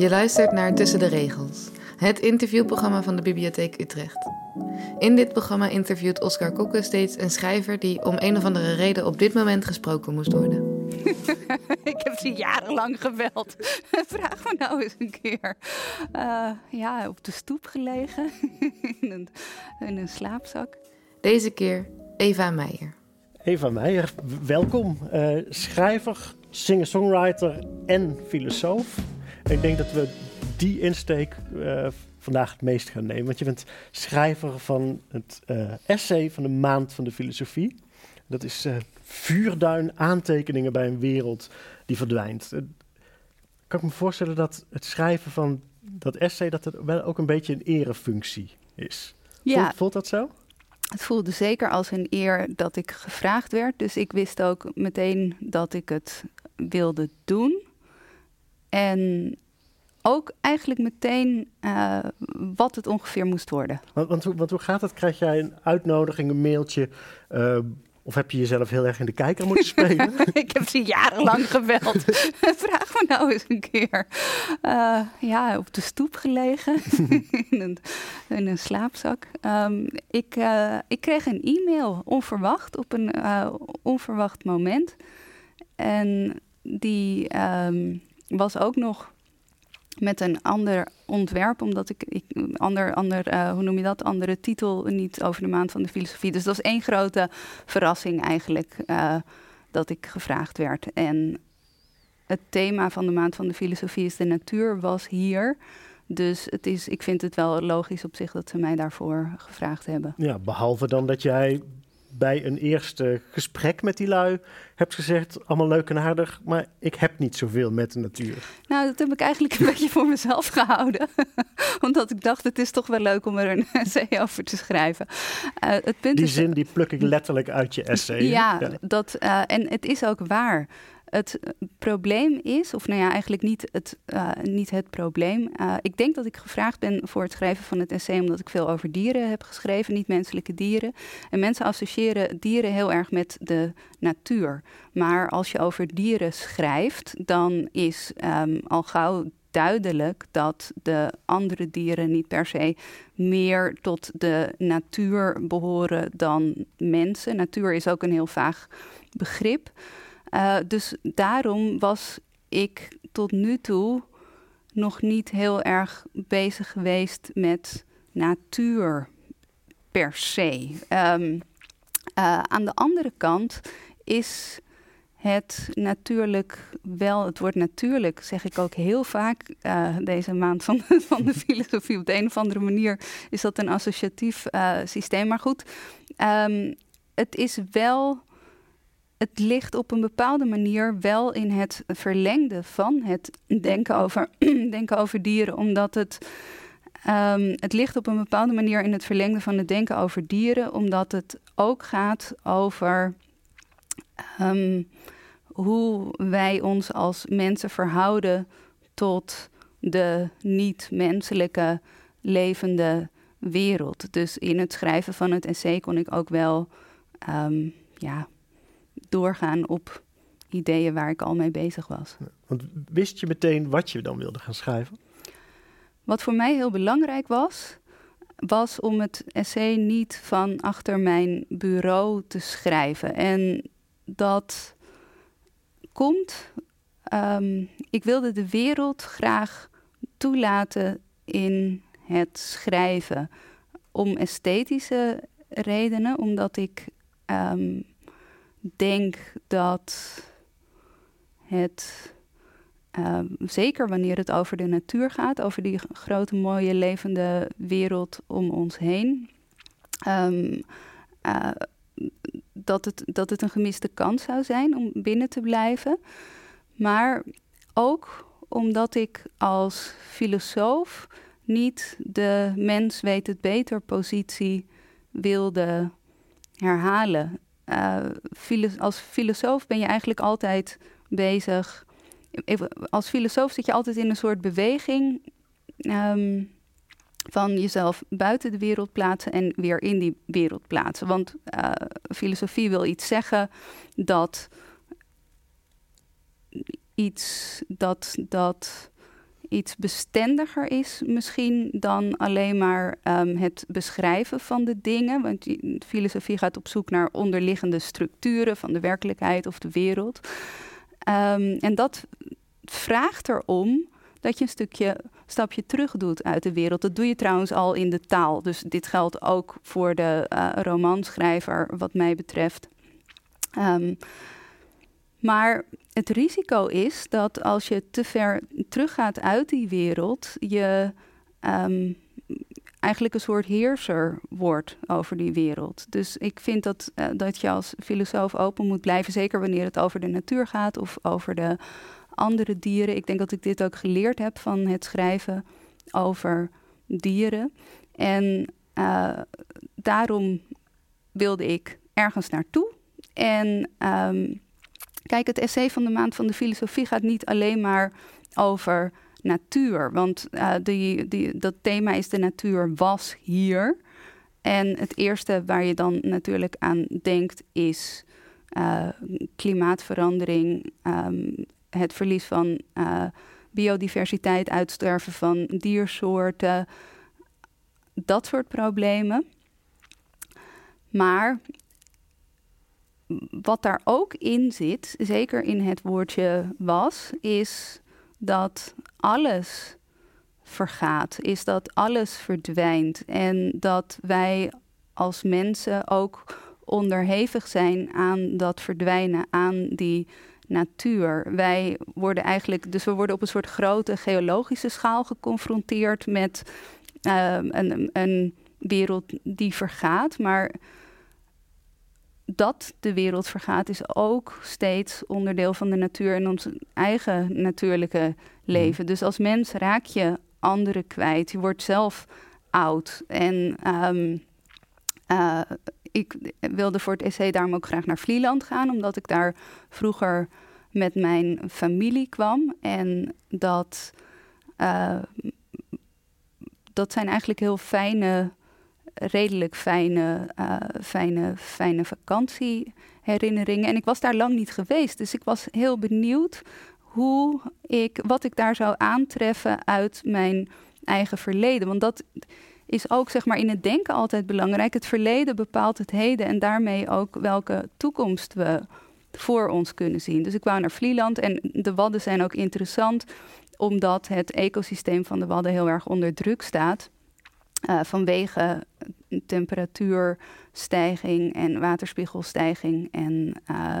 Je luistert naar Tussen de Regels, het interviewprogramma van de Bibliotheek Utrecht. In dit programma interviewt Oscar Kokke steeds een schrijver die om een of andere reden op dit moment gesproken moest worden. ik heb ze jarenlang gebeld. Vraag me nou eens een keer. Uh, ja, op de stoep gelegen, in, een, in een slaapzak. Deze keer Eva Meijer. Eva Meijer, welkom. Uh, schrijver, singer-songwriter en filosoof. Ik denk dat we die insteek uh, vandaag het meest gaan nemen. Want je bent schrijver van het uh, essay van de Maand van de Filosofie. Dat is uh, vuurduin aantekeningen bij een wereld die verdwijnt. kan ik me voorstellen dat het schrijven van dat essay... dat het wel ook een beetje een erefunctie is. Ja. Voelt, voelt dat zo? Het voelde zeker als een eer dat ik gevraagd werd. Dus ik wist ook meteen dat ik het wilde doen. En ook eigenlijk meteen uh, wat het ongeveer moest worden. Want, want, want, hoe gaat het? Krijg jij een uitnodiging, een mailtje? Uh, of heb je jezelf heel erg in de kijker moeten spelen? ik heb ze jarenlang gebeld. Vraag me nou eens een keer. Uh, ja, op de stoep gelegen. in, een, in, een, slaapzak. Um, ik, ik kreeg een e-mail onverwacht op een onverwacht moment. En die um, was ook nog met een ander ontwerp, omdat ik, ik ander, ander uh, hoe noem je dat, andere titel niet over de maand van de filosofie. Dus dat was één grote verrassing eigenlijk uh, dat ik gevraagd werd. En het thema van de maand van de filosofie is de natuur was hier. Dus het is, ik vind het wel logisch op zich dat ze mij daarvoor gevraagd hebben. Ja, behalve dan dat jij bij een eerste gesprek met die lui hebt gezegd, allemaal leuk en aardig, maar ik heb niet zoveel met de natuur. Nou, dat heb ik eigenlijk een beetje voor mezelf gehouden. Omdat ik dacht, het is toch wel leuk om er een essay over te schrijven. Uh, het punt die zin die pluk ik letterlijk uit je essay. Ja, ja. Dat, uh, en het is ook waar. Het probleem is, of nou ja, eigenlijk niet het, uh, niet het probleem. Uh, ik denk dat ik gevraagd ben voor het schrijven van het essay omdat ik veel over dieren heb geschreven, niet menselijke dieren. En mensen associëren dieren heel erg met de natuur. Maar als je over dieren schrijft, dan is um, al gauw duidelijk dat de andere dieren niet per se meer tot de natuur behoren dan mensen. Natuur is ook een heel vaag begrip. Uh, dus daarom was ik tot nu toe nog niet heel erg bezig geweest met natuur per se. Um, uh, aan de andere kant is het natuurlijk wel, het woord natuurlijk zeg ik ook heel vaak uh, deze maand van, van de filosofie. Op de een of andere manier is dat een associatief systeem. Maar goed, um, het is wel het ligt op een bepaalde manier wel in het verlengde van het denken over, denken over dieren, omdat het. Um, het ligt op een bepaalde manier in het verlengde van het denken over dieren, omdat het ook gaat over um, hoe wij ons als mensen verhouden tot de niet-menselijke levende wereld. Dus in het schrijven van het essay kon ik ook wel um, ja, doorgaan op ideeën waar ik al mee bezig was. Want wist je meteen wat je dan wilde gaan schrijven? Wat voor mij heel belangrijk was, was om het essay niet van achter mijn bureau te schrijven. En dat komt. Um, ik wilde de wereld graag toelaten in het schrijven. Om esthetische redenen, omdat ik um, denk dat het, uh, zeker wanneer het over de natuur gaat, over die grote, mooie, levende wereld om ons heen, um, uh, dat, het, dat het een gemiste kans zou zijn om binnen te blijven. Maar ook omdat ik als filosoof niet de mens weet het beter positie wilde herhalen uh, als filosoof ben je eigenlijk altijd bezig. Als filosoof zit je altijd in een soort beweging um, van jezelf buiten de wereld plaatsen en weer in die wereld plaatsen. Want uh, filosofie wil iets zeggen dat iets dat, dat iets bestendiger is misschien dan alleen maar ehm, het beschrijven van de dingen. Want filosofie gaat op zoek naar onderliggende structuren van de werkelijkheid of de wereld. Ehm, en dat vraagt erom dat je een stukje stapje terug doet uit de wereld. Dat doe je trouwens al in de taal. Dus dit geldt ook voor de uh, romanschrijver, wat mij betreft. Um, maar het risico is dat als je te ver teruggaat uit die wereld, je um, eigenlijk een soort heerser wordt over die wereld. Dus ik vind dat, uh, dat je als filosoof open moet blijven, zeker wanneer het over de natuur gaat of over de andere dieren. Ik denk dat ik dit ook geleerd heb van het schrijven over dieren. En uh, daarom wilde ik ergens naartoe. En um, Kijk, het essay van de maand van de filosofie gaat niet alleen maar over natuur. Want uh, die, die, dat thema is de natuur was hier. En het eerste waar je dan natuurlijk aan denkt is uh, klimaatverandering, um, het verlies van uh, biodiversiteit, uitsterven van diersoorten, dat soort problemen. Maar wat daar ook in zit, zeker in het woordje was, is dat alles vergaat, is dat alles verdwijnt en dat wij als mensen ook onderhevig zijn aan dat verdwijnen, aan die natuur. Wij worden eigenlijk, dus we worden op een soort grote geologische schaal geconfronteerd met uh, een, een wereld die vergaat, maar dat de wereld vergaat, is ook steeds onderdeel van de natuur en ons eigen natuurlijke leven. Dus als mens raak je anderen kwijt. Je wordt zelf oud. En um, uh, ik wilde voor het essay daarom ook graag naar Vlieland gaan, omdat ik daar vroeger met mijn familie kwam. En dat, uh, dat zijn eigenlijk heel fijne redelijk fijne, uh, fijne, fijne vakantieherinneringen. En ik was daar lang niet geweest. Dus ik was heel benieuwd hoe ik, wat ik daar zou aantreffen uit mijn eigen verleden. Want dat is ook zeg maar in het denken altijd belangrijk. Het verleden bepaalt het heden en daarmee ook welke toekomst we voor ons kunnen zien. Dus ik wou naar Vlieland en de Wadden zijn ook interessant omdat het ecosysteem van de Wadden heel erg onder druk staat. Uh, vanwege temperatuurstijging en waterspiegelstijging en uh,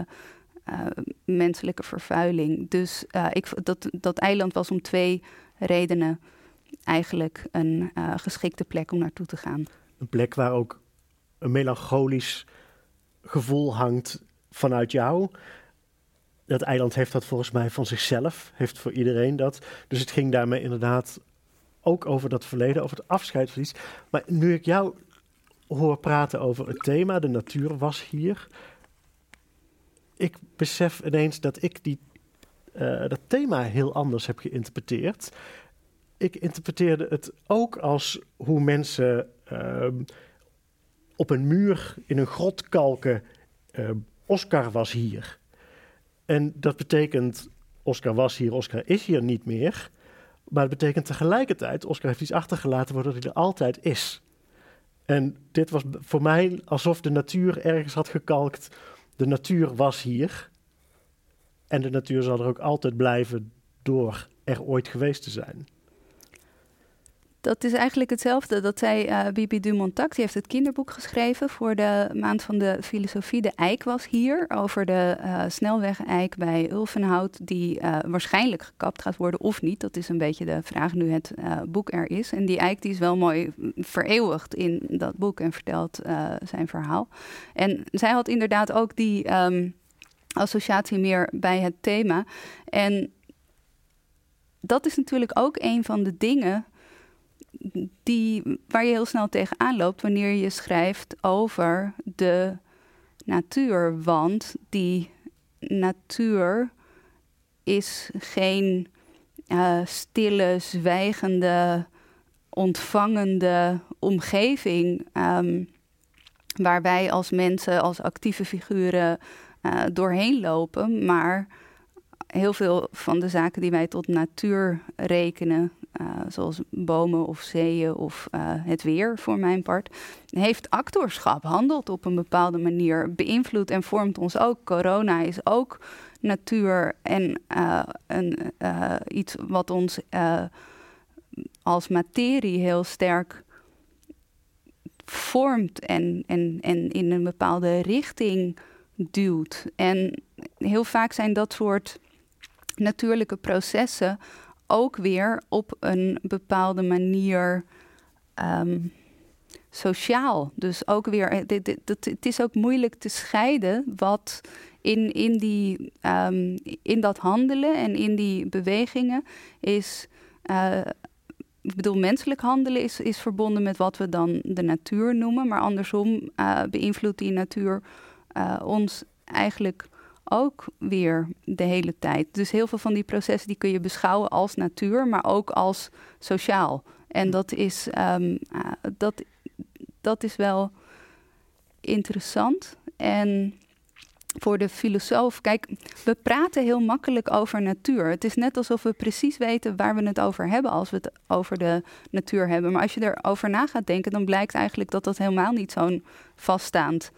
uh, menselijke vervuiling. Dus ik, dat, dat eiland was om twee redenen eigenlijk een geschikte plek om naartoe te gaan. Een plek waar ook een melancholisch gevoel hangt vanuit jou. Dat eiland heeft dat volgens mij van zichzelf, heeft voor iedereen dat. Dus het ging daarmee inderdaad ook over dat verleden, over het afscheidsverlies. Maar nu ik jou hoor praten over het thema, de natuur was hier. Ik besef ineens dat ik die, uh, dat thema heel anders heb geïnterpreteerd. Ik interpreteerde het ook als hoe mensen uh, op een muur in een grot kalken. Uh, Oscar was hier. En dat betekent, Oscar was hier, Oscar is hier niet meer. Maar het betekent tegelijkertijd, Oscar heeft iets achtergelaten waardoor hij er altijd is. En dit was voor mij alsof de natuur ergens had gekalkt. De natuur was hier. En de natuur zal er ook altijd blijven door er ooit geweest te zijn. Dat is eigenlijk hetzelfde. Dat zei uh, Bibi Dumontac. Die heeft het kinderboek geschreven voor de maand van de filosofie. De eik was hier over de uh, snelweg-eik bij Ulvenhout. Die uh, waarschijnlijk gekapt gaat worden of niet. Dat is een beetje de vraag nu het boek er is. En die eik die is wel mooi vereeuwigd in dat boek en vertelt zijn verhaal. En zij had inderdaad ook die um, associatie meer bij het thema. En dat is natuurlijk ook een van de dingen die, waar je heel snel tegenaan loopt wanneer je schrijft over de natuur. Want die natuur is geen uh, stille, zwijgende, ontvangende omgeving um, waar wij als mensen, als actieve figuren uh, doorheen lopen, maar heel veel van de zaken die wij tot natuur rekenen, zoals bomen of zeeën of uh, het weer voor mijn part, heeft actorschap, handelt op een bepaalde manier, beïnvloedt en vormt ons ook. Corona is ook natuur en uh, een, iets wat ons als materie heel sterk vormt en, en, en in een bepaalde richting duwt. En heel vaak zijn dat soort natuurlijke processen ook weer op een bepaalde manier um, sociaal. Dus ook weer, dit, dit, het is ook moeilijk te scheiden wat in, in, die, um, in dat handelen en in die bewegingen is. Uh, ik bedoel, menselijk handelen is, is verbonden met wat we dan de natuur noemen. Maar andersom uh, beïnvloedt die natuur ons eigenlijk ook weer de hele tijd. Dus heel veel van die processen die kun je beschouwen als natuur, maar ook als sociaal. En dat is, um, uh, dat, dat is wel interessant. En voor de filosoof, kijk, we praten heel makkelijk over natuur. Het is net alsof we precies weten waar we het over hebben als we het over de natuur hebben. Maar als je erover na gaat denken, dan blijkt eigenlijk dat dat helemaal niet zo'n vaststaand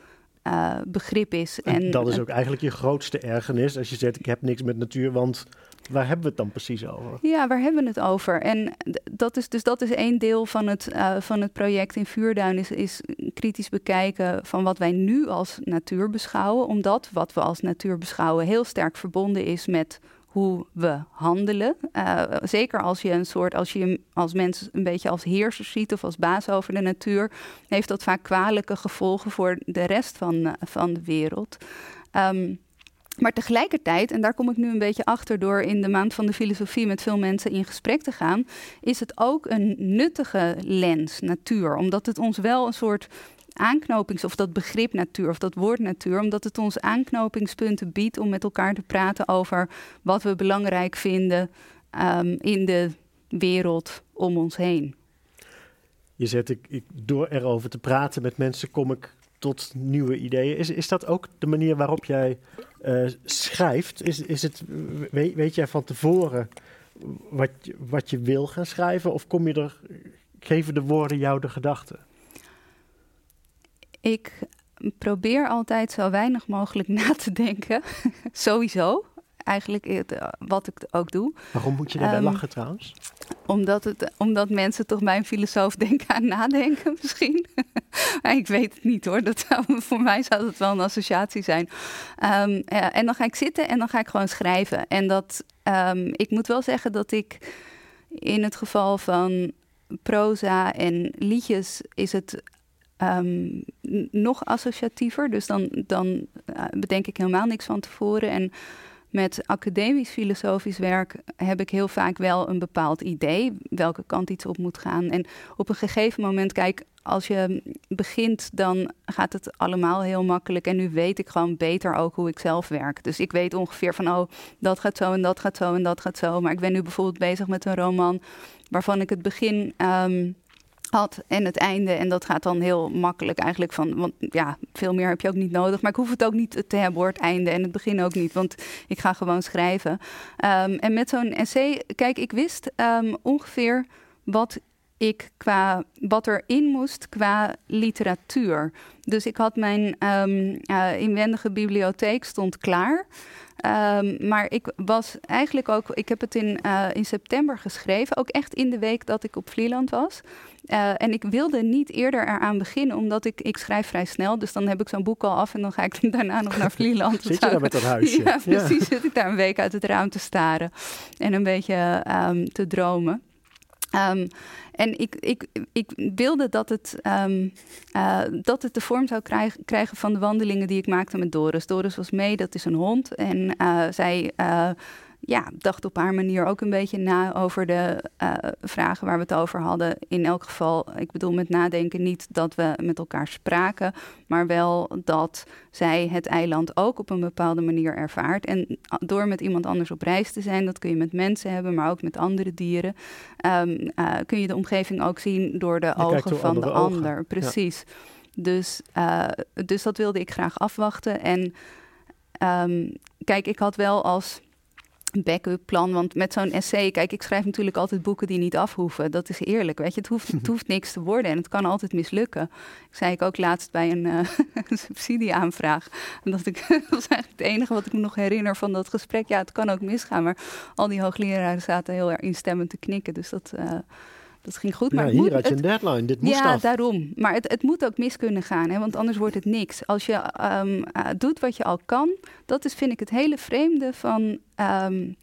uh, begrip is. En, dat is ook eigenlijk je grootste ergernis als je zegt: Ik heb niks met natuur, want waar hebben we het dan precies over? Ja, waar hebben we het over? En dat is, dus dat is één deel van het, uh, van het project in Vuurduin, is, is kritisch bekijken van wat wij nu als natuur beschouwen, omdat wat we als natuur beschouwen heel sterk verbonden is met hoe we handelen. Uh, zeker als je een soort, als je als mens een beetje als heerser ziet of als baas over de natuur, heeft dat vaak kwalijke gevolgen voor de rest van, uh, van de wereld. Um, maar tegelijkertijd, en daar kom ik nu een beetje achter door in de maand van de filosofie met veel mensen in gesprek te gaan, is het ook een nuttige lens, natuur. Omdat het ons wel een soort aanknopings, of dat begrip natuur, of dat woord natuur, omdat het ons aanknopingspunten biedt om met elkaar te praten over wat we belangrijk vinden um, in de wereld om ons heen. Je zegt, ik, ik, door erover te praten met mensen kom ik tot nieuwe ideeën. Is, is dat ook de manier waarop jij uh, schrijft? Is, is het, weet, weet jij van tevoren wat, wat je wil gaan schrijven? Of kom je er, geven de woorden jou de gedachten? Ik probeer altijd zo weinig mogelijk na te denken. Sowieso. Eigenlijk eh, wat ik ook doe. Waarom moet je daarbij um, lachen trouwens? Omdat, het, omdat mensen toch mijn filosoof denken aan nadenken misschien. ik weet het niet hoor. Dat voor mij zou het wel een associatie zijn. Um, ja, en dan ga ik zitten en dan ga ik gewoon schrijven. En dat, um, ik moet wel zeggen dat ik in het geval van proza en liedjes is het um, nog associatiever. Dus dan, dan uh, bedenk ik helemaal niks van tevoren. En met academisch filosofisch werk heb ik heel vaak wel een bepaald idee welke kant iets op moet gaan. En op een gegeven moment, kijk, als je begint, dan gaat het allemaal heel makkelijk. En nu weet ik gewoon beter ook hoe ik zelf werk. Dus ik weet ongeveer van, oh, dat gaat zo en dat gaat zo en dat gaat zo. Maar ik ben nu bijvoorbeeld bezig met een roman waarvan ik het begin um, en het einde. En dat gaat dan heel makkelijk eigenlijk van, want ja, veel meer heb je ook niet nodig. Maar ik hoef het ook niet te hebben het einde en het begin ook niet, want ik ga gewoon schrijven. Um, en met zo'n essay, kijk, ik wist um, ongeveer wat ik qua wat erin moest qua literatuur. Dus ik had mijn um, uh, inwendige bibliotheek stond klaar. Um, maar ik was eigenlijk ook, ik heb het in, uh, in september geschreven, ook echt in de week dat ik op Vlieland was. Uh, en ik wilde niet eerder eraan beginnen, omdat ik, ik schrijf vrij snel. Dus dan heb ik zo'n boek al af en dan ga ik daarna nog naar Vlieland. Zit je daar met dat huisje? Ja, precies. Ja. Zit ik daar een week uit het raam te staren en een beetje um, te dromen. Um, en ik, ik, ik wilde dat het, um, uh, dat het de vorm zou krijgen, krijgen van de wandelingen die ik maakte met Doris. Doris was mee, dat is een hond. En uh, zij uh, ja, dacht op haar manier ook een beetje na over de uh, vragen waar we het over hadden. In elk geval, ik bedoel met nadenken niet dat we met elkaar spraken, maar wel dat zij het eiland ook op een bepaalde manier ervaart. En door met iemand anders op reis te zijn, dat kun je met mensen hebben, maar ook met andere dieren, um, uh, kun je de omgeving ook zien door de je ogen van de ogen. ander. Precies. Ja. Dus, uh, dus dat wilde ik graag afwachten. En um, kijk, ik had wel als backup plan. Want met zo'n essay, kijk, ik schrijf natuurlijk altijd boeken die niet afhoeven. Dat is eerlijk, weet je. Het hoeft, het hoeft niks te worden en het kan altijd mislukken. Ik zei ik ook laatst bij een, uh, subsidieaanvraag. Dat, ik, dat was eigenlijk het enige wat ik me nog herinner van dat gesprek. Ja, het kan ook misgaan, maar al die hoogleraren zaten heel erg instemmend te knikken. Dus dat... Uh, dat ging goed. Maar ja, hier had je een deadline. Dit moest ja, daarom. Maar het, het moet ook mis kunnen gaan, hè, want anders wordt het niks. Als je um, uh, doet wat je al kan, dat is vind ik het hele vreemde van um,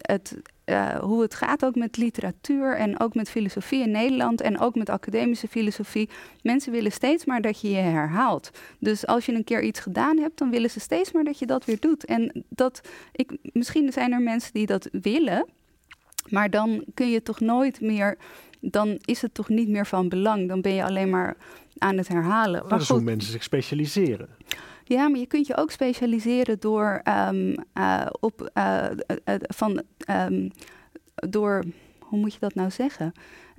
het, uh, hoe het gaat ook met literatuur en ook met filosofie in Nederland en ook met academische filosofie. Mensen willen steeds maar dat je je herhaalt. Dus als je een keer iets gedaan hebt, dan willen ze steeds maar dat je dat weer doet. En dat ik, misschien zijn er mensen die dat willen, maar dan kun je toch nooit meer dan is het toch niet meer van belang. Dan ben je alleen maar aan het herhalen. Maar dat is hoe mensen zich specialiseren. Ja, maar je kunt je ook specialiseren door um, uh, op uh, uh, van um, door hoe moet je dat nou zeggen?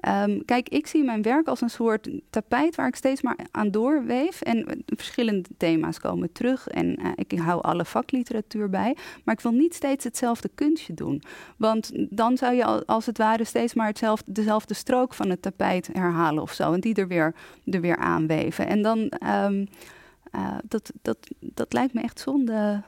Um, kijk, ik zie mijn werk als een soort tapijt waar ik steeds maar aan doorweef. En verschillende thema's komen terug. En uh, ik hou alle vakliteratuur bij. Maar ik wil niet steeds hetzelfde kunstje doen. Want dan zou je als het ware steeds maar hetzelfde, dezelfde strook van het tapijt herhalen of zo. En die er weer, er weer aanweven. En dan, um, uh, dat, dat, dat lijkt me echt zonde,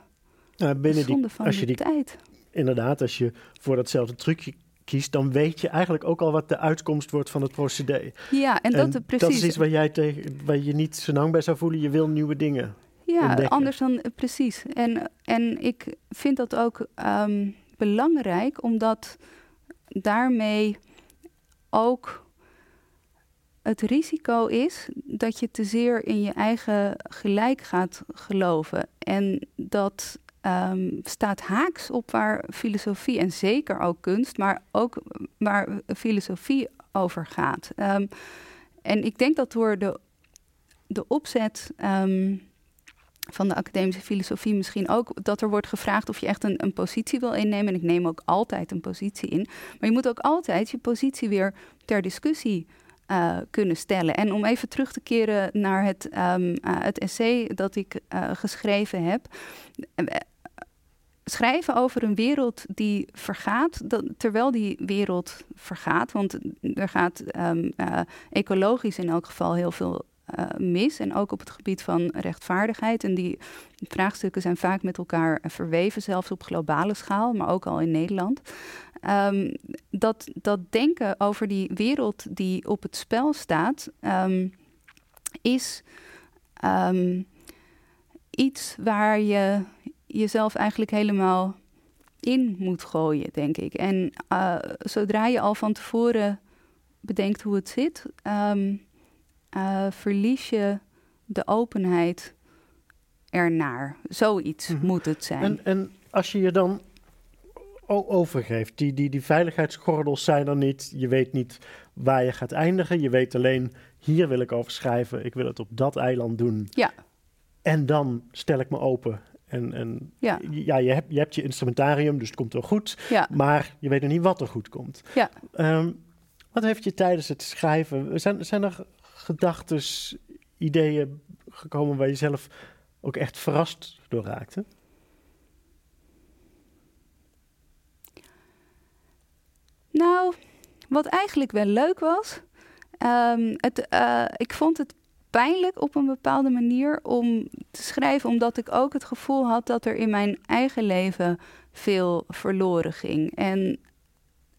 nou, binnen zonde die, van als je die, tijd. Inderdaad, als je voor datzelfde trucje kiest, dan weet je eigenlijk ook al wat de uitkomst wordt van het procedé. Ja, en, dat precies. Dat is iets waar jij tegen, waar je niet zo lang bij zou voelen. Je wil nieuwe dingen. Ja, ontdekken. anders dan precies. En, en ik vind dat ook um, belangrijk, omdat daarmee ook het risico is dat je te zeer in je eigen gelijk gaat geloven. En dat um, staat haaks op waar filosofie en zeker ook kunst, maar ook waar filosofie over gaat. Um, en ik denk dat door de, de opzet um, van de academische filosofie misschien ook dat er wordt gevraagd of je echt een, een positie wil innemen. En ik neem ook altijd een positie in. Maar je moet ook altijd je positie weer ter discussie uh, kunnen stellen. En om even terug te keren naar het, uh, het essay dat ik uh, geschreven heb. Schrijven over een wereld die vergaat, terwijl die wereld vergaat. Want er gaat um, ecologisch in elk geval heel veel mis. En ook op het gebied van rechtvaardigheid. En die vraagstukken zijn vaak met elkaar verweven, zelfs op globale schaal, maar ook al in Nederland. Um, dat, dat denken over die wereld die op het spel staat, um, is iets waar je jezelf eigenlijk helemaal in moet gooien, denk ik. En uh, zodra je al van tevoren bedenkt hoe het zit, uh, verlies je de openheid ernaar. Zoiets mm -hmm. moet het zijn. En, en als je je dan overgeeft. Die, die, die veiligheidsgordels zijn er niet. Je weet niet waar je gaat eindigen. Je weet alleen, hier wil ik over schrijven. Ik wil het op dat eiland doen. Ja. En dan stel ik me open. En, en ja, ja je, hebt, je hebt je instrumentarium, dus het komt wel goed. Ja. Maar je weet nog niet wat er goed komt. Ja. Um, wat heeft je tijdens het schrijven... Zijn, zijn er gedachten, ideeën gekomen waar je zelf ook echt verrast door raakte? Nou, wat eigenlijk wel leuk was. Um, het, uh, ik vond het pijnlijk op een bepaalde manier om te schrijven, omdat ik ook het gevoel had dat er in mijn eigen leven veel verloren ging. En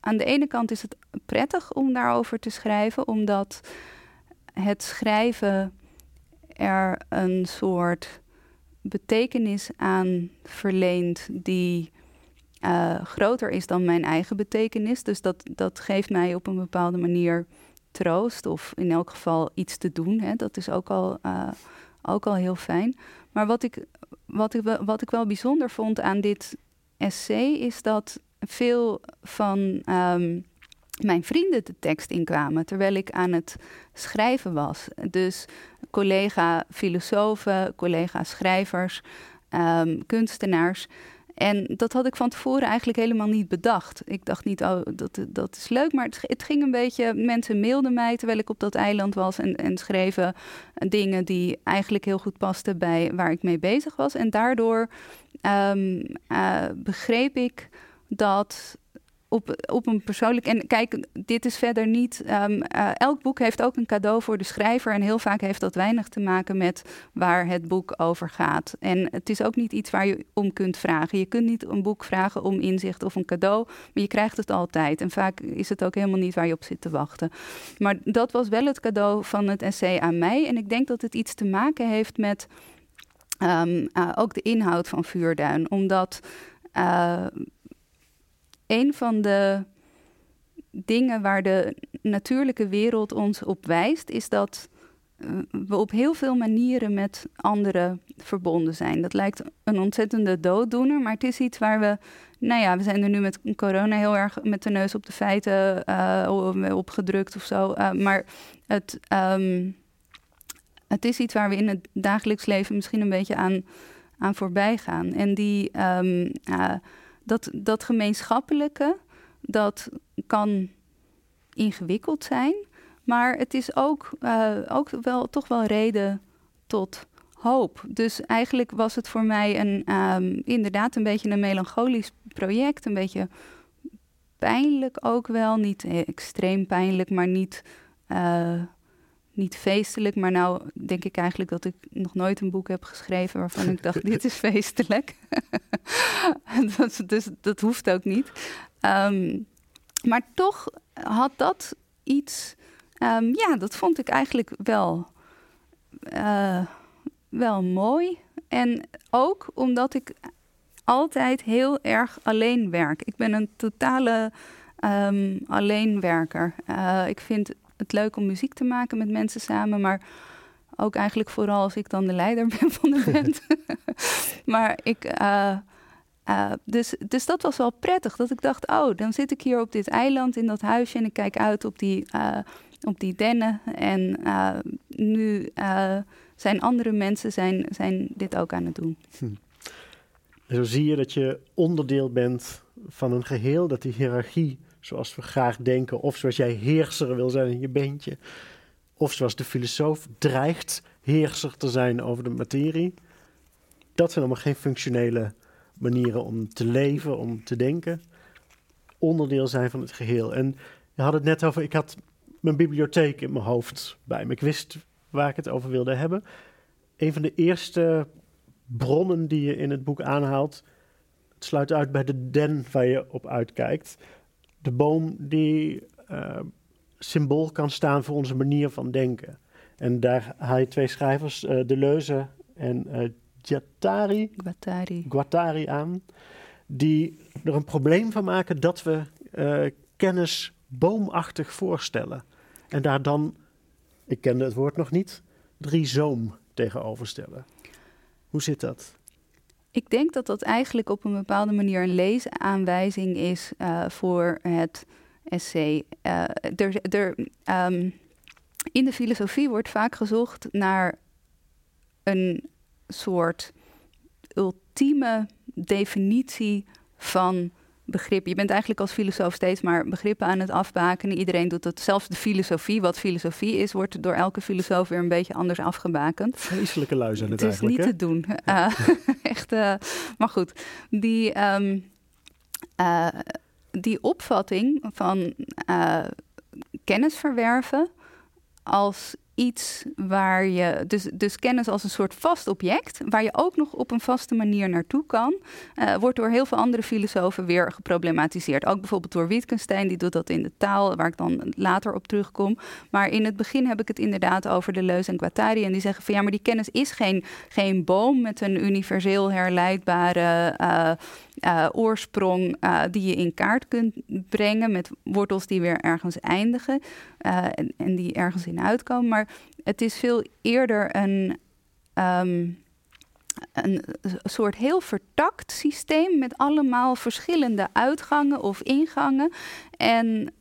aan de ene kant is het prettig om daarover te schrijven, omdat het schrijven er een soort betekenis aan verleent die uh, groter is dan mijn eigen betekenis. Dus dat, dat geeft mij op een bepaalde manier troost of in elk geval iets te doen. Hè. Dat is ook al, uh, ook al heel fijn. Maar wat ik, wat, ik, wat ik wel bijzonder vond aan dit essay is dat veel van um, mijn vrienden de tekst inkwamen terwijl ik aan het schrijven was. Dus collega filosofen, collega schrijvers, um, kunstenaars. En dat had ik van tevoren eigenlijk helemaal niet bedacht. Ik dacht niet, oh, dat, dat is leuk. Maar het, ging een beetje. Mensen mailden mij terwijl ik op dat eiland was. En, en schreven dingen die eigenlijk heel goed pasten bij waar ik mee bezig was. En daardoor um, uh, begreep ik dat op, op een persoonlijk. En kijk, dit is verder niet. Um, elk boek heeft ook een cadeau voor de schrijver. En heel vaak heeft dat weinig te maken met waar het boek over gaat. En het is ook niet iets waar je om kunt vragen. Je kunt niet een boek vragen om inzicht of een cadeau. Maar je krijgt het altijd. En vaak is het ook helemaal niet waar je op zit te wachten. Maar dat was wel het cadeau van het essay aan mij. En ik denk dat het iets te maken heeft met. Um, uh, ook de inhoud van Vuurduin. Omdat. Uh, een van de dingen waar de natuurlijke wereld ons op wijst, is dat eh, we op heel veel manieren met anderen verbonden zijn. Dat lijkt een ontzettende dooddoener, maar het is iets waar we. Nou ja, we zijn er nu met corona heel erg met de neus op de feiten uh, opgedrukt of zo. Uh, maar het, um, het is iets waar we in het dagelijks leven misschien een beetje aan, aan voorbij gaan. En die. Um, dat, dat gemeenschappelijke, dat kan ingewikkeld zijn, maar het is ook, uh, ook wel, toch wel reden tot hoop. Dus eigenlijk was het voor mij een, um, inderdaad een beetje een melancholisch project, een beetje pijnlijk ook wel, niet extreem pijnlijk, maar niet uh, niet feestelijk. Maar nou denk ik eigenlijk dat ik nog nooit een boek heb geschreven waarvan ik dacht, dit is feestelijk. dat, dus dat hoeft ook niet. Ehm, maar toch had dat iets, um, ja, dat vond ik eigenlijk wel, uh, wel mooi. En ook omdat ik altijd heel erg alleen werk. Ik ben een totale um, alleenwerker. Uh, ik vind het leuk om muziek te maken met mensen samen, maar ook eigenlijk vooral als ik dan de leider ben van de band. maar ik. Uh, uh, dus, dus dat was wel prettig. Dat ik dacht, oh, dan zit ik hier op dit eiland in dat huisje en ik kijk uit op die, uh, op die dennen. En nu zijn andere mensen zijn, zijn dit ook aan het doen. Hm. Zo zie je dat je onderdeel bent van een geheel, dat die hiërarchie zoals we graag denken, of zoals jij heerser wil zijn in je beentje, of zoals de filosoof dreigt heerser te zijn over de materie. Dat zijn allemaal geen functionele manieren om te leven, om te denken. Onderdeel zijn van het geheel. En je had het net over, ik had mijn bibliotheek in mijn hoofd bij me. Ik wist waar ik het over wilde hebben. Een van de eerste bronnen die je in het boek aanhaalt, het sluit uit bij de den waar je op uitkijkt de boom die uh, symbool kan staan voor onze manier van denken. En daar haal je twee schrijvers, uh, Deleuze en uh, Guattari, Guattari. Guattari aan, die er een probleem van maken dat we kennis boomachtig voorstellen. En daar dan, ik kende het woord nog niet, rhizoom tegenover stellen. Hoe zit dat? Ik denk dat dat eigenlijk op een bepaalde manier een leesaanwijzing is uh, voor het essay. Uh, er, er, um, in de filosofie wordt vaak gezocht naar een soort ultieme definitie van begrip. Je bent eigenlijk als filosoof steeds maar begrippen aan het afbakenen. Iedereen doet het. Zelfs de filosofie, wat filosofie is, wordt door elke filosoof weer een beetje anders afgebakend. Vreselijke lui zijn het, het is niet te doen. Uh, echt, uh, maar goed, die, um, uh, die opvatting van kennis verwerven als iets waar je, dus, dus kennis als een soort vast object, waar je ook nog op een vaste manier naartoe kan, uh, wordt door heel veel andere filosofen weer geproblematiseerd. Ook bijvoorbeeld door Wittgenstein, die doet dat in de taal, waar ik dan later op terugkom. Maar in het begin heb ik het inderdaad over de Leus en Guattari, en die zeggen van ja, maar die kennis is geen, geen boom met een universeel herleidbare. Uh, uh, oorsprong uh, die je in kaart kunt brengen met wortels die weer ergens eindigen uh, en, die ergens in uitkomen. Maar het is veel eerder een, um, een soort heel vertakt systeem met allemaal verschillende uitgangen of ingangen. En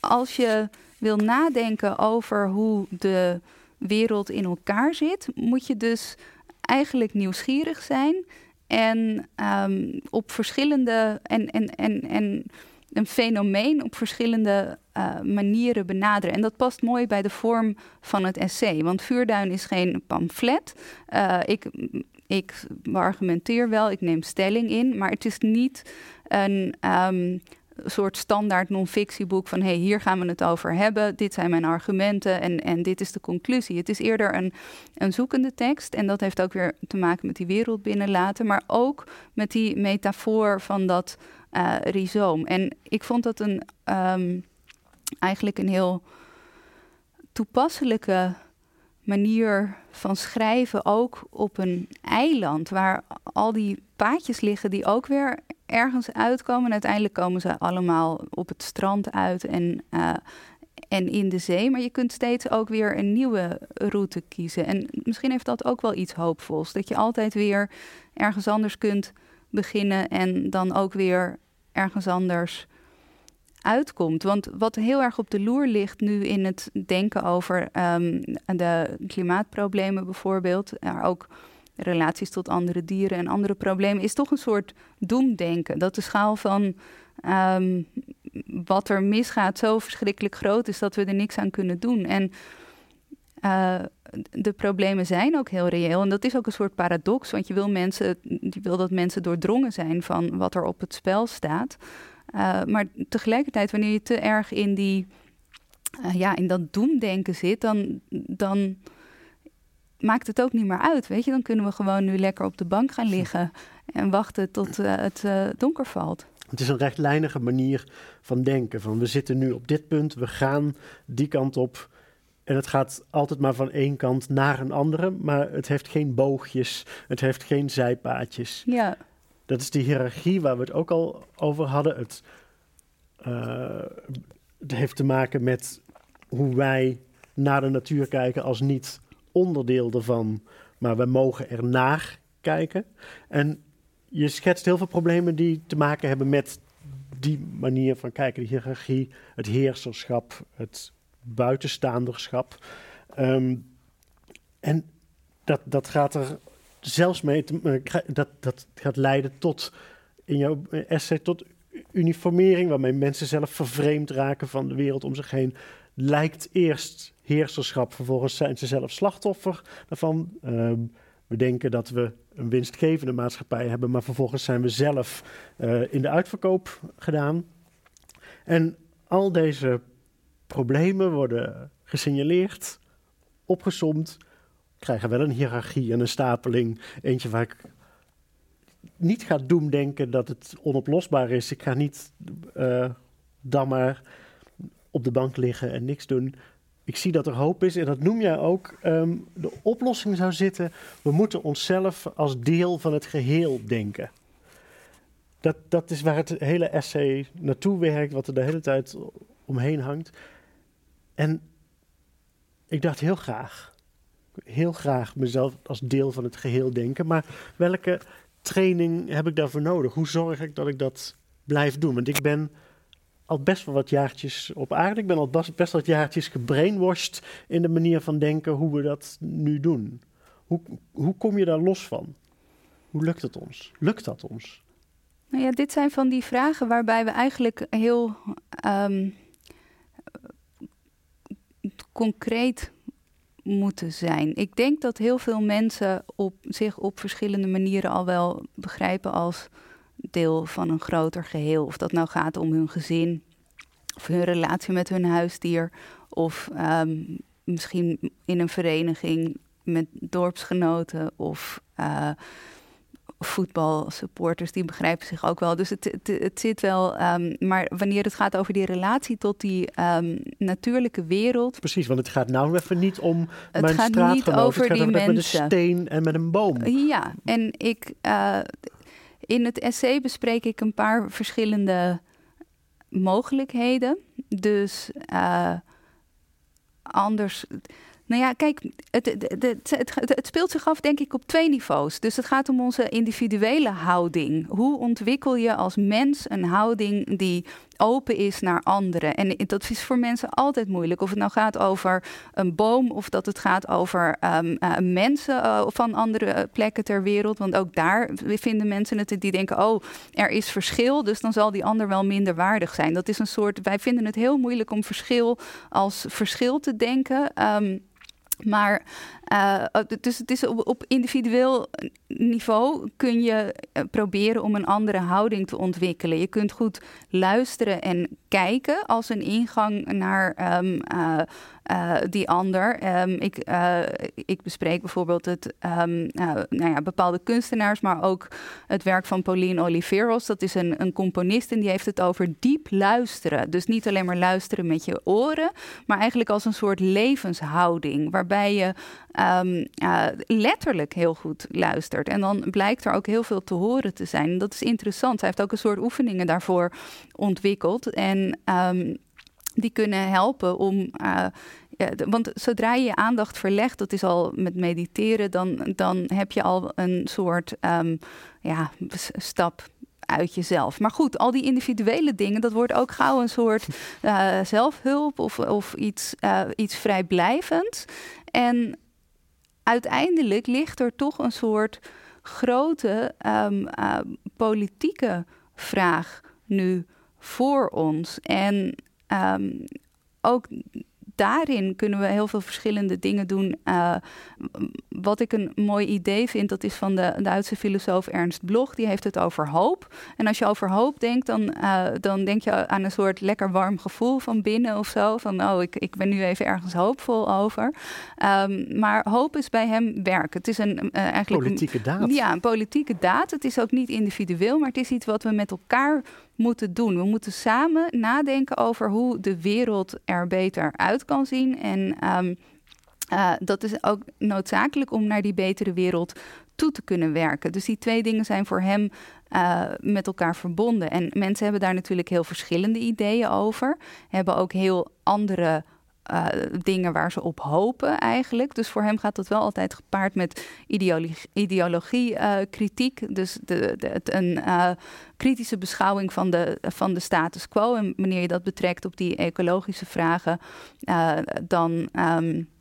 als je wil nadenken over hoe de wereld in elkaar zit, moet je dus eigenlijk nieuwsgierig zijn en um, op verschillende en, en, en, en een fenomeen op verschillende uh, manieren benaderen. En dat past mooi bij de vorm van het essay. Want Vuurduin is geen pamflet. Uh, ik ik argumenteer wel, ik neem stelling in, maar het is niet een um, soort standaard non-fictieboek van hey, hier gaan we het over hebben, dit zijn mijn argumenten en, en dit is de conclusie. Het is eerder een, een zoekende tekst en dat heeft ook weer te maken met die wereld binnenlaten, maar ook met die metafoor van dat uh, rhizoom. En ik vond dat een um, eigenlijk een heel toepasselijke manier van schrijven ook op een eiland waar al die paadjes liggen die ook weer ergens uitkomen. En uiteindelijk komen ze allemaal op het strand uit en, uh, en in de zee. Maar je kunt steeds ook weer een nieuwe route kiezen. En misschien heeft dat ook wel iets hoopvols. Dat je altijd weer ergens anders kunt beginnen en dan ook weer ergens anders uitkomt. Want wat heel erg op de loer ligt nu in het denken over um, de klimaatproblemen bijvoorbeeld, maar ook relaties tot andere dieren en andere problemen, is toch een soort doemdenken. Dat de schaal van um, wat er misgaat zo verschrikkelijk groot is dat we er niks aan kunnen doen. En uh, de problemen zijn ook heel reëel. En dat is ook een soort paradox, want je wil, mensen, je wil dat mensen doordrongen zijn van wat er op het spel staat. Uh, maar tegelijkertijd, wanneer je te erg in, die, uh, ja, in dat doemdenken zit, dan, dan maakt het ook niet meer uit. Weet je, dan kunnen we gewoon nu lekker op de bank gaan liggen en wachten tot uh, het donker valt. Het is een rechtlijnige manier van denken. Van we zitten nu op dit punt, we gaan die kant op. En het gaat altijd maar van één kant naar een andere, maar het heeft geen boogjes, het heeft geen zijpaadjes. Ja. Dat is die hiërarchie waar we het ook al over hadden. Het, uh, het heeft te maken met hoe wij naar de natuur kijken als niet onderdeel ervan, maar we mogen er naar kijken. En je schetst heel veel problemen die te maken hebben met die manier van kijken, de hiërarchie, het heerserschap, het buitenstaanderschap. Um, en dat, dat gaat er zelfs mee, te, dat, dat gaat leiden tot, in jouw essay, tot uniformering, waarmee mensen zelf vervreemd raken van de wereld om zich heen. Lijkt eerst heerserschap, vervolgens zijn ze zelf slachtoffer daarvan. Uh, we denken dat we een winstgevende maatschappij hebben, maar vervolgens zijn we zelf uh, in de uitverkoop gedaan. En al deze problemen worden gesignaleerd, opgesomd, krijgen wel een hiërarchie en een stapeling. Eentje waar ik niet ga doemdenken dat het onoplosbaar is. Ik ga niet uh, dan maar op de bank liggen en niks doen. Ik zie dat er hoop is en dat noem jij ook. Um, de oplossing zou zitten, we moeten onszelf als deel van het geheel denken. Dat, dat is waar het hele essay naartoe werkt, wat er de hele tijd omheen hangt. En ik dacht heel graag, heel graag mezelf als deel van het geheel denken. Maar welke training heb ik daarvoor nodig? Hoe zorg ik dat ik dat blijf doen? Want ik ben al best wel wat jaartjes op aarde. Ik ben al best, wat jaartjes gebrainwashed in de manier van denken hoe we dat nu doen. Hoe, hoe kom je daar los van? Hoe lukt het ons? Lukt dat ons? Nou ja, dit zijn van die vragen waarbij we eigenlijk heel um, concreet moeten zijn. Ik denk dat heel veel mensen op, zich op verschillende manieren al wel begrijpen als deel van een groter geheel. Of dat nou gaat om hun gezin, of hun relatie met hun huisdier, of um, misschien in een vereniging met dorpsgenoten of uh, voetbalsupporters, die begrijpen zich ook wel. Dus het, het, het zit wel. Um, maar wanneer het gaat over die relatie tot die um, natuurlijke wereld. Precies, want het gaat nou even niet om het mijn gaat straatgenoot. Niet over het gaat die over mensen. met een steen en met een boom. Ja, en ik. Uh, in het essay bespreek ik een paar verschillende mogelijkheden. Dus uh, anders nou ja, kijk, het, het, het, het, speelt zich af denk ik op twee niveaus. Dus het gaat om onze individuele houding. Hoe ontwikkel je als mens een houding die open is naar anderen? En dat is voor mensen altijd moeilijk. Of het nou gaat over een boom of dat het gaat over um, uh, mensen uh, van andere plekken ter wereld. Want ook daar vinden mensen het die denken: oh, er is verschil, dus dan zal die ander wel minder waardig zijn. Dat is een soort. Wij vinden het heel moeilijk om verschil als verschil te denken. Um, Maar uh, dus het is op, op, individueel niveau kun je proberen om een andere houding te ontwikkelen. Je kunt goed luisteren en kijken als een ingang naar um, uh, uh, die ander. Um, ik, uh, ik bespreek bijvoorbeeld het, uh, nou ja, bepaalde kunstenaars, maar ook het werk van Pauline Oliveros. Dat is een, een componist en die heeft het over diep luisteren. Dus niet alleen maar luisteren met je oren, maar eigenlijk als een soort levenshouding, waarbij je um, letterlijk heel goed luistert. En dan blijkt er ook heel veel te horen te zijn. Dat is interessant. Hij heeft ook een soort oefeningen daarvoor ontwikkeld. En um, die kunnen helpen om. Ja, want zodra je je aandacht verlegt, dat is al met mediteren, dan, dan heb je al een soort um, ja, stap uit jezelf. Maar goed, al die individuele dingen, dat wordt ook gauw een soort uh, zelfhulp of, of iets, uh, iets vrijblijvends. En uiteindelijk ligt er toch een soort grote um, politieke vraag nu voor ons. En um, ook daarin kunnen we heel veel verschillende dingen doen. Uh, wat ik een mooi idee vind, dat is van de Duitse filosoof Ernst Bloch. Die heeft het over hoop. En als je over hoop denkt, dan, uh, dan denk je aan een soort lekker warm gevoel van binnen of zo. Van, oh, ik, ik ben nu even ergens hoopvol over. Um, maar hoop is bij hem werk. Het is een uh, eigenlijk... Politieke daad. Ja, een politieke daad. Het is ook niet individueel, maar het is iets wat we met elkaar moeten doen. We moeten samen nadenken over hoe de wereld er beter uit kan zien. En um, uh, dat is ook noodzakelijk om naar die betere wereld toe te kunnen werken. Dus die twee dingen zijn voor hem uh, met elkaar verbonden. En mensen hebben daar natuurlijk heel verschillende ideeën over. Hebben ook heel andere uh, dingen waar ze op hopen eigenlijk. Dus voor hem gaat dat wel altijd gepaard met ideologie, ideologie uh, kritiek. Dus de, de, het, een uh, kritische beschouwing van de, van de status quo. En wanneer je dat betrekt op die ecologische vragen, dan... Um,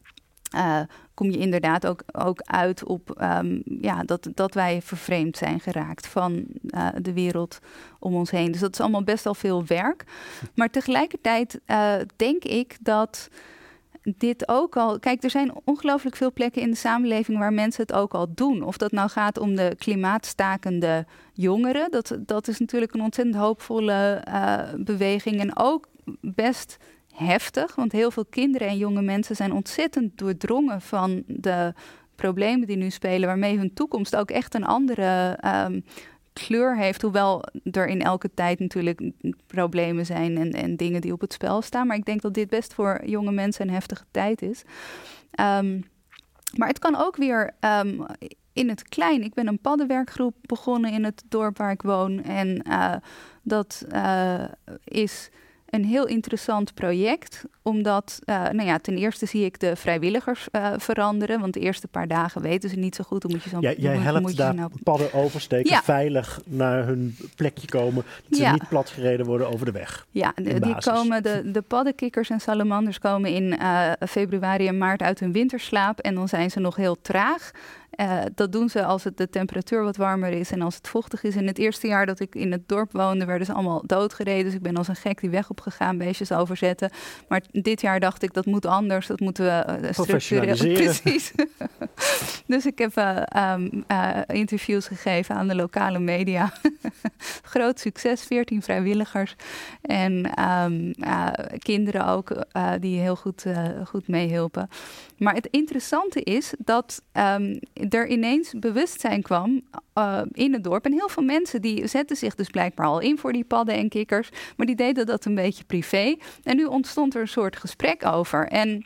uh, kom je inderdaad ook, ook uit op um, ja, dat, dat wij vervreemd zijn geraakt van uh, de wereld om ons heen. Dus dat is allemaal best wel veel werk. Maar tegelijkertijd uh, denk ik dat dit ook al. Kijk, er zijn ongelooflijk veel plekken in de samenleving waar mensen het ook al doen. Of dat nou gaat om de klimaatstakende jongeren. Dat, dat is natuurlijk een ontzettend hoopvolle beweging. En ook best heftig, want heel veel kinderen en jonge mensen zijn ontzettend doordrongen van de problemen die nu spelen, waarmee hun toekomst ook echt een andere um, kleur heeft. Hoewel er in elke tijd natuurlijk problemen zijn en, en, dingen die op het spel staan. Maar ik denk dat dit best voor jonge mensen een heftige tijd is. Um, maar het kan ook weer um, in het klein. Ik ben een paddenwerkgroep begonnen in het dorp waar ik woon. En uh, dat uh, is een heel interessant project. Omdat, uh, nou ja, ten eerste zie ik de vrijwilligers uh, veranderen. Want de eerste paar dagen weten ze niet zo goed. Hoe moet je zo'n ja, Jij helpt daar nou... padden oversteken, ja. veilig naar hun plekje komen. Dat ze ja. niet platgereden worden over de weg. Ja, de, die komen, de, de paddenkikkers en salamanders komen in uh, februari en maart uit hun winterslaap. En dan zijn ze nog heel traag. Uh, dat doen ze als het de temperatuur wat warmer is en als het vochtig is. In het eerste jaar dat ik in het dorp woonde, werden ze allemaal doodgereden. Dus ik ben als een gek die weg opgegaan, beestjes overzetten. Maar dit jaar dacht ik, dat moet anders. Dat moeten we uh, structureel... Precies. dus ik heb uh, um, interviews gegeven aan de lokale media. Groot succes, 14 vrijwilligers. En um, kinderen ook, die heel goed, goed meehielpen. Maar het interessante is dat um, er ineens bewustzijn kwam uh, in het dorp. En heel veel mensen die zetten zich dus blijkbaar al in voor die padden en kikkers. Maar die deden dat een beetje privé. En nu ontstond er een soort gesprek over. En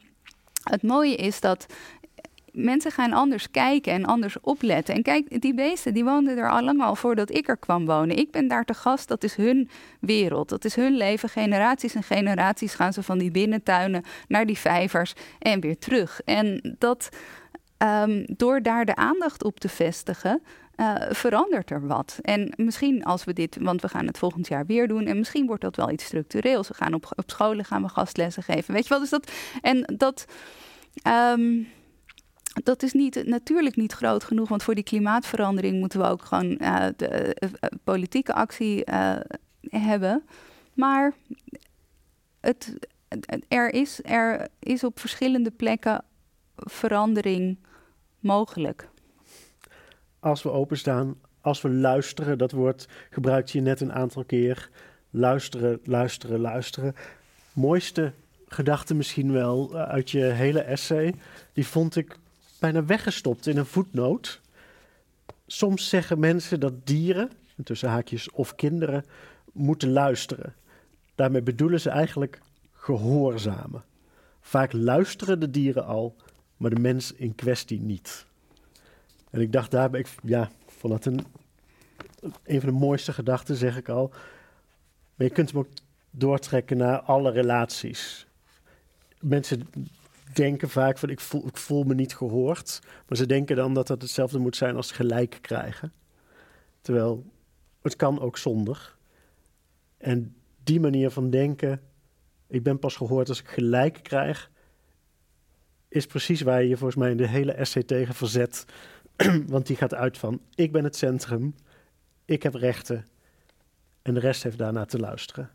het mooie is dat mensen gaan anders kijken en anders opletten. En kijk, die beesten die woonden er al lang al voordat ik er kwam wonen. Ik ben daar te gast, dat is hun wereld. Dat is hun leven. Generaties en generaties gaan ze van die binnentuinen naar die vijvers en weer terug. En dat um, door daar de aandacht op te vestigen, uh, verandert er wat. En misschien als we dit, want we gaan het volgend jaar weer doen, en misschien wordt dat wel iets structureels. We gaan op, op scholen gaan we gastlessen geven. Weet je wel, dus dat. En dat. Um, dat is niet, natuurlijk niet groot genoeg, want voor die klimaatverandering moeten we ook gewoon uh, de uh, politieke actie hebben. Maar het, er, is, er is op verschillende plekken verandering mogelijk? Als we openstaan, als we luisteren, dat woord gebruikt je net een aantal keer. Luisteren, luisteren, luisteren. Mooiste gedachte misschien wel eh, uit je hele essay, die vond ik bijna weggestopt in een voetnoot. Soms zeggen mensen dat dieren, tussen haakjes of kinderen, moeten luisteren. Daarmee bedoelen ze eigenlijk gehoorzamen. Vaak luisteren de dieren al, maar de mens in kwestie niet. En ik dacht daarbij, ik, ja, vond dat een, een van de mooiste gedachten, zeg ik al. Maar je kunt hem ook doortrekken naar alle relaties. Mensen denken vaak van ik voel, ik voel me niet gehoord. Maar ze denken dan dat dat hetzelfde moet zijn als gelijk krijgen. Terwijl het kan ook zonder. En die manier van denken, ik ben pas gehoord als ik gelijk krijg, is precies waar je je volgens mij in de hele essay tegen verzet. Want die gaat uit van, ik ben het centrum, ik heb rechten en de rest heeft daarna te luisteren.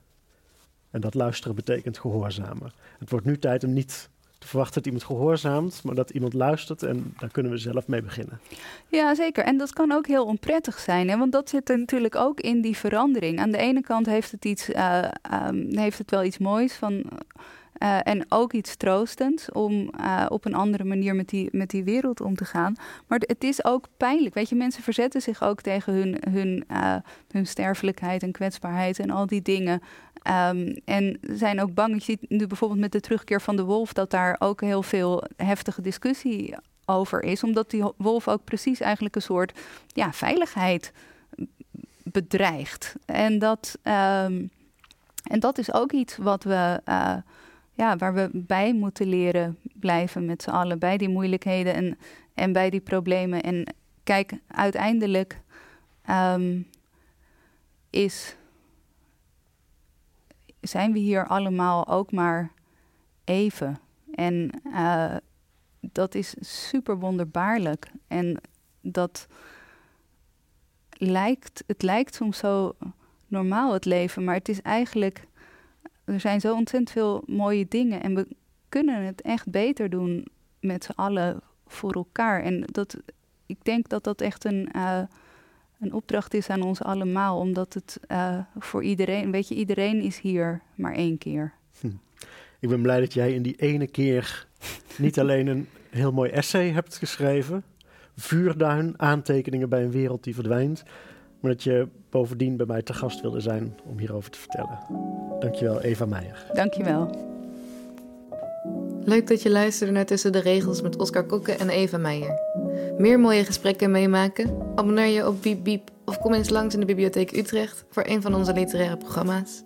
En dat luisteren betekent gehoorzamen. Het wordt nu tijd om niet te verwachten dat iemand gehoorzaamt, maar dat iemand luistert en daar kunnen we zelf mee beginnen. Ja, zeker. En dat kan ook heel onprettig zijn, hè? want dat zit er natuurlijk ook in die verandering. Aan de ene kant heeft het, iets, uh, um, heeft het wel iets moois van. Uh, en ook iets troostends om uh, op een andere manier met die, met die wereld om te gaan. Maar het is ook pijnlijk. Weet je, mensen verzetten zich ook tegen hun, hun, hun sterfelijkheid en kwetsbaarheid en al die dingen. Um, en zijn ook bang. Je ziet nu bijvoorbeeld met de terugkeer van de wolf dat daar ook heel veel heftige discussie over is. Omdat die wolf ook precies eigenlijk een soort ja, veiligheid bedreigt. En dat, um, en dat is ook iets wat we, ja, waar we bij moeten leren blijven met z'n allen. Bij die moeilijkheden en, en bij die problemen. En kijk, uiteindelijk um, is zijn we hier allemaal ook maar even. En uh, dat is super wonderbaarlijk. En dat lijkt, het lijkt soms zo normaal het leven, maar het is eigenlijk, er zijn zo ontzettend veel mooie dingen en we kunnen het echt beter doen met z'n allen voor elkaar. En dat, ik denk dat dat echt een, uh, een opdracht is aan ons allemaal, omdat het uh, voor iedereen, weet je, iedereen is hier maar één keer. Hm. Ik ben blij dat jij in die ene keer niet alleen een heel mooi essay hebt geschreven, vuurduin, aantekeningen bij een wereld die verdwijnt, maar dat je bovendien bij mij te gast wilde zijn om hierover te vertellen. Dankjewel, Eva Meijer. Dankjewel. Leuk dat je luisterde naar Tussen de Regels met Oscar Kokke en Eva Meijer. Meer mooie gesprekken meemaken? Abonneer je op Biep Biep of kom eens langs in de Bibliotheek Utrecht voor een van onze literaire programma's.